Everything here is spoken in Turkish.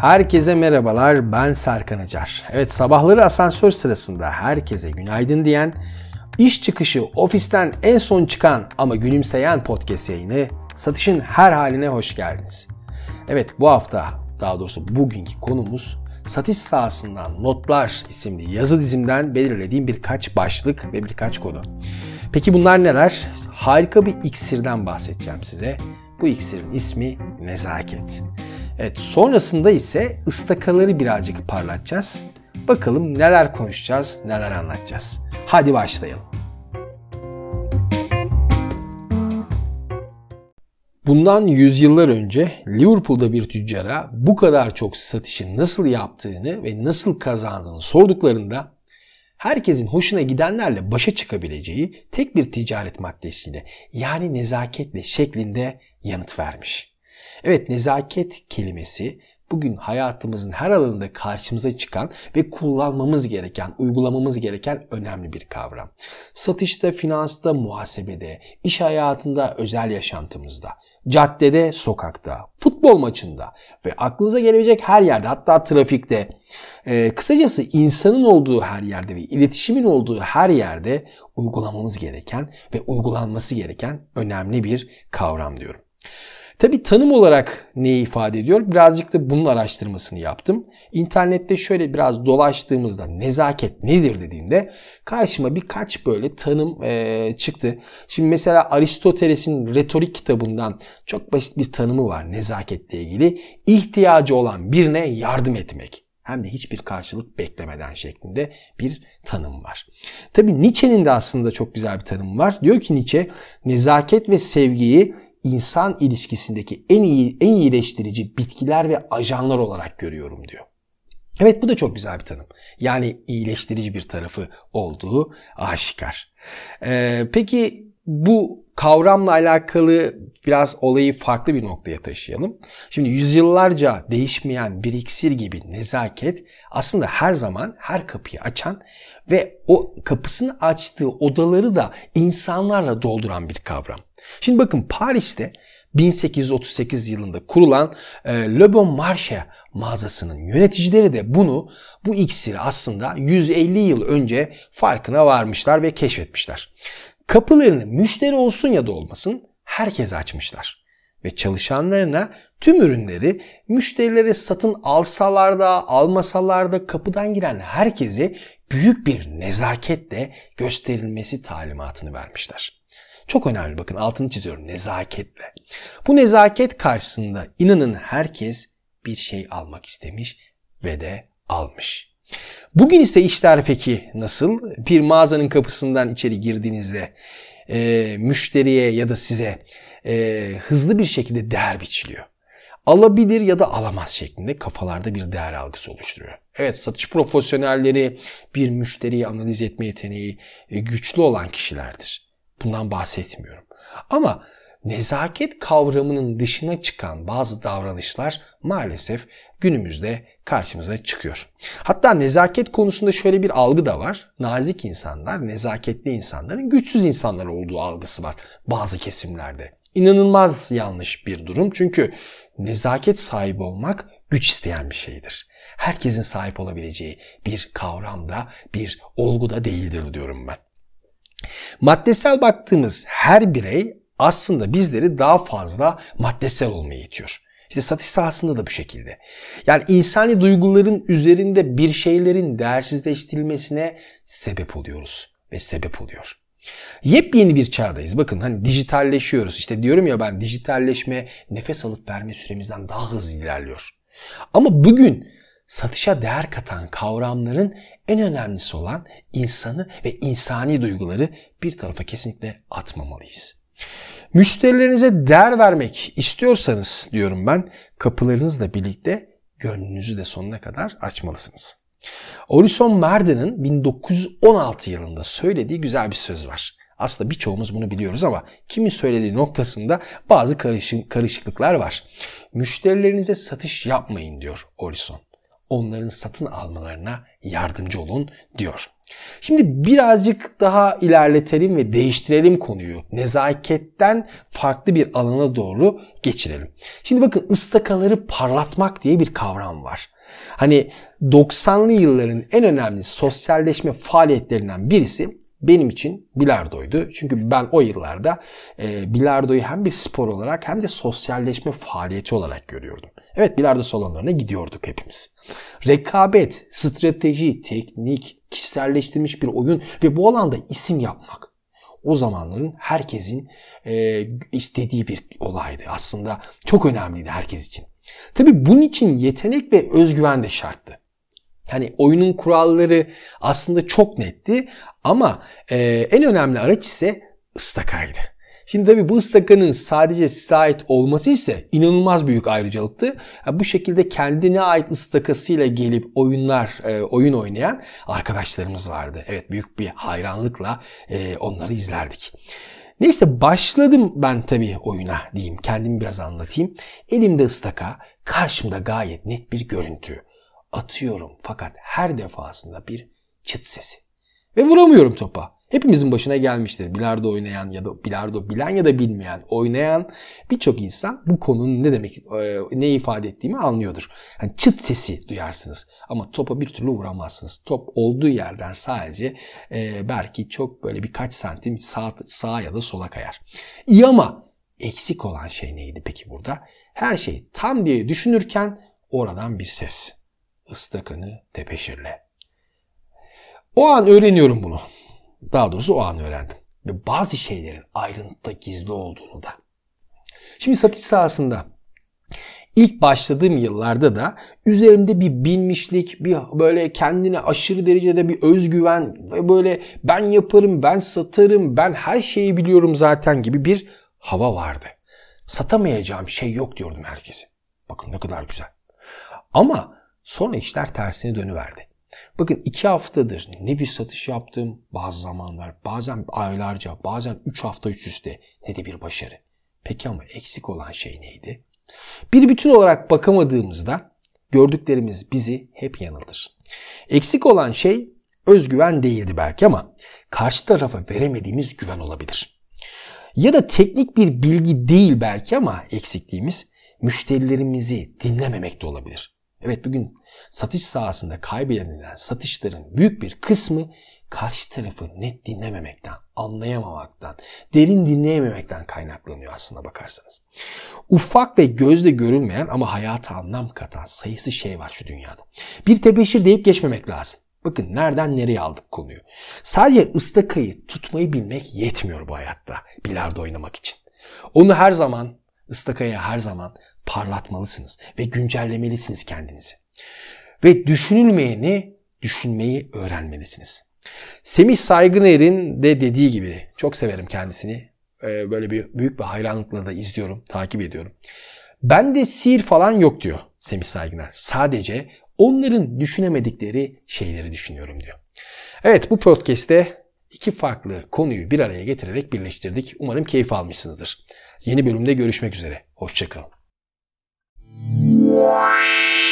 Herkese merhabalar, ben Serkan Acar. Evet, sabahları asansör sırasında herkese günaydın diyen, iş çıkışı ofisten en son çıkan ama gülümseyen podcast yayını Satışın Her Haline hoş geldiniz. Evet, bu hafta, daha doğrusu bugünkü konumuz Satış sahasından Notlar isimli yazı dizimden belirlediğim birkaç başlık ve birkaç konu. Peki bunlar neler? Harika bir iksirden bahsedeceğim size. Bu iksirin ismi nezaket. Evet sonrasında ise ıstakaları birazcık parlatacağız. Bakalım neler konuşacağız, neler anlatacağız. Hadi başlayalım. Bundan yüzyıllar önce Liverpool'da bir tüccara bu kadar çok satışı nasıl yaptığını ve nasıl kazandığını sorduklarında herkesin hoşuna gidenlerle başa çıkabileceği tek bir ticaret maddesiyle yani nezaketle şeklinde yanıt vermiş. Evet nezaket kelimesi bugün hayatımızın her alanında karşımıza çıkan ve kullanmamız gereken, uygulamamız gereken önemli bir kavram. Satışta, finansta, muhasebede, iş hayatında, özel yaşantımızda, caddede, sokakta, futbol maçında ve aklınıza gelebilecek her yerde hatta trafikte, e, kısacası insanın olduğu her yerde ve iletişimin olduğu her yerde uygulamamız gereken ve uygulanması gereken önemli bir kavram diyorum. Tabi tanım olarak neyi ifade ediyor? Birazcık da bunun araştırmasını yaptım. İnternette şöyle biraz dolaştığımızda nezaket nedir dediğimde karşıma birkaç böyle tanım e, çıktı. Şimdi mesela Aristoteles'in retorik kitabından çok basit bir tanımı var nezaketle ilgili. İhtiyacı olan birine yardım etmek hem de hiçbir karşılık beklemeden şeklinde bir tanım var. Tabi Nietzsche'nin de aslında çok güzel bir tanımı var. Diyor ki Nietzsche nezaket ve sevgiyi insan ilişkisindeki en iyi en iyileştirici bitkiler ve ajanlar olarak görüyorum diyor. Evet bu da çok güzel bir tanım. Yani iyileştirici bir tarafı olduğu aşikar. Ee, peki bu kavramla alakalı biraz olayı farklı bir noktaya taşıyalım. Şimdi yüzyıllarca değişmeyen bir iksir gibi nezaket aslında her zaman her kapıyı açan ve o kapısını açtığı odaları da insanlarla dolduran bir kavram. Şimdi bakın Paris'te 1838 yılında kurulan e, Le Bon Marché mağazasının yöneticileri de bunu bu iksiri aslında 150 yıl önce farkına varmışlar ve keşfetmişler. Kapılarını müşteri olsun ya da olmasın herkese açmışlar ve çalışanlarına tüm ürünleri müşterilere satın alsalar da almasalar da kapıdan giren herkese büyük bir nezaketle gösterilmesi talimatını vermişler. Çok önemli bakın altını çiziyorum nezaketle. Bu nezaket karşısında inanın herkes bir şey almak istemiş ve de almış. Bugün ise işler peki nasıl? Bir mağazanın kapısından içeri girdiğinizde e, müşteriye ya da size e, hızlı bir şekilde değer biçiliyor. Alabilir ya da alamaz şeklinde kafalarda bir değer algısı oluşturuyor. Evet satış profesyonelleri bir müşteriyi analiz etme yeteneği e, güçlü olan kişilerdir. Bundan bahsetmiyorum. Ama nezaket kavramının dışına çıkan bazı davranışlar maalesef günümüzde karşımıza çıkıyor. Hatta nezaket konusunda şöyle bir algı da var. Nazik insanlar, nezaketli insanların güçsüz insanlar olduğu algısı var bazı kesimlerde. İnanılmaz yanlış bir durum. Çünkü nezaket sahibi olmak güç isteyen bir şeydir. Herkesin sahip olabileceği bir kavramda, bir olguda değildir diyorum ben. Maddesel baktığımız her birey aslında bizleri daha fazla maddesel olmaya itiyor. İşte satış sahasında da bu şekilde. Yani insani duyguların üzerinde bir şeylerin değersizleştirilmesine sebep oluyoruz ve sebep oluyor. Yepyeni bir çağdayız. Bakın hani dijitalleşiyoruz. İşte diyorum ya ben dijitalleşme nefes alıp verme süremizden daha hızlı ilerliyor. Ama bugün satışa değer katan kavramların en önemlisi olan insanı ve insani duyguları bir tarafa kesinlikle atmamalıyız. Müşterilerinize değer vermek istiyorsanız diyorum ben kapılarınızla birlikte gönlünüzü de sonuna kadar açmalısınız. Orison Merden'in 1916 yılında söylediği güzel bir söz var. Aslında birçoğumuz bunu biliyoruz ama kimin söylediği noktasında bazı karışıklıklar var. Müşterilerinize satış yapmayın diyor Orison. Onların satın almalarına yardımcı olun diyor. Şimdi birazcık daha ilerletelim ve değiştirelim konuyu. Nezaketten farklı bir alana doğru geçirelim. Şimdi bakın ıstakaları parlatmak diye bir kavram var. Hani 90'lı yılların en önemli sosyalleşme faaliyetlerinden birisi benim için bilardoydu. Çünkü ben o yıllarda e, bilardoyu hem bir spor olarak hem de sosyalleşme faaliyeti olarak görüyordum. Evet bilardo salonlarına gidiyorduk hepimiz. Rekabet, strateji, teknik, kişiselleştirilmiş bir oyun ve bu alanda isim yapmak o zamanların herkesin e, istediği bir olaydı. Aslında çok önemliydi herkes için. Tabi bunun için yetenek ve özgüven de şarttı. Yani oyunun kuralları aslında çok netti ama e, en önemli araç ise ıstakaydı. Şimdi tabii bu ıstakanın sadece size ait olması ise inanılmaz büyük ayrıcalıktı. bu şekilde kendine ait ıstakasıyla gelip oyunlar, e, oyun oynayan arkadaşlarımız vardı. Evet büyük bir hayranlıkla e, onları izlerdik. Neyse başladım ben tabii oyuna diyeyim. Kendimi biraz anlatayım. Elimde ıstaka, karşımda gayet net bir görüntü. Atıyorum fakat her defasında bir çıt sesi. Ve vuramıyorum topa. Hepimizin başına gelmiştir. Bilardo oynayan ya da bilardo bilen ya da bilmeyen oynayan birçok insan bu konunun ne demek e, ne ifade ettiğimi anlıyordur. Yani çıt sesi duyarsınız ama topa bir türlü vuramazsınız. Top olduğu yerden sadece e, belki çok böyle birkaç santim sağ, sağa ya da sola kayar. İyi ama eksik olan şey neydi peki burada? Her şey tam diye düşünürken oradan bir ses. Istakanı tepeşirle. O an öğreniyorum bunu. Daha doğrusu o an öğrendim. Ve bazı şeylerin ayrıntıda gizli olduğunu da. Şimdi satış sahasında ilk başladığım yıllarda da üzerimde bir bilmişlik, bir böyle kendine aşırı derecede bir özgüven ve böyle ben yaparım, ben satarım, ben her şeyi biliyorum zaten gibi bir hava vardı. Satamayacağım şey yok diyordum herkese. Bakın ne kadar güzel. Ama sonra işler tersine dönüverdi. Bakın iki haftadır ne bir satış yaptım bazı zamanlar, bazen aylarca, bazen üç hafta üst üste ne de bir başarı. Peki ama eksik olan şey neydi? Bir bütün olarak bakamadığımızda gördüklerimiz bizi hep yanıltır. Eksik olan şey özgüven değildi belki ama karşı tarafa veremediğimiz güven olabilir. Ya da teknik bir bilgi değil belki ama eksikliğimiz müşterilerimizi dinlememek de olabilir. Evet bugün satış sahasında kaybedilen satışların büyük bir kısmı karşı tarafı net dinlememekten, anlayamamaktan, derin dinleyememekten kaynaklanıyor aslında bakarsanız. Ufak ve gözle görülmeyen ama hayata anlam katan sayısı şey var şu dünyada. Bir tebeşir deyip geçmemek lazım. Bakın nereden nereye aldık konuyu. Sadece ıstakayı tutmayı bilmek yetmiyor bu hayatta bilardo oynamak için. Onu her zaman, ıstakaya her zaman parlatmalısınız ve güncellemelisiniz kendinizi. Ve düşünülmeyeni düşünmeyi öğrenmelisiniz. Semih Saygıner'in de dediği gibi çok severim kendisini. Ee, böyle bir büyük bir hayranlıkla da izliyorum, takip ediyorum. Ben de sihir falan yok diyor Semih Saygıner. Sadece onların düşünemedikleri şeyleri düşünüyorum diyor. Evet bu podcast'te iki farklı konuyu bir araya getirerek birleştirdik. Umarım keyif almışsınızdır. Yeni bölümde görüşmek üzere. Hoşçakalın. Wow.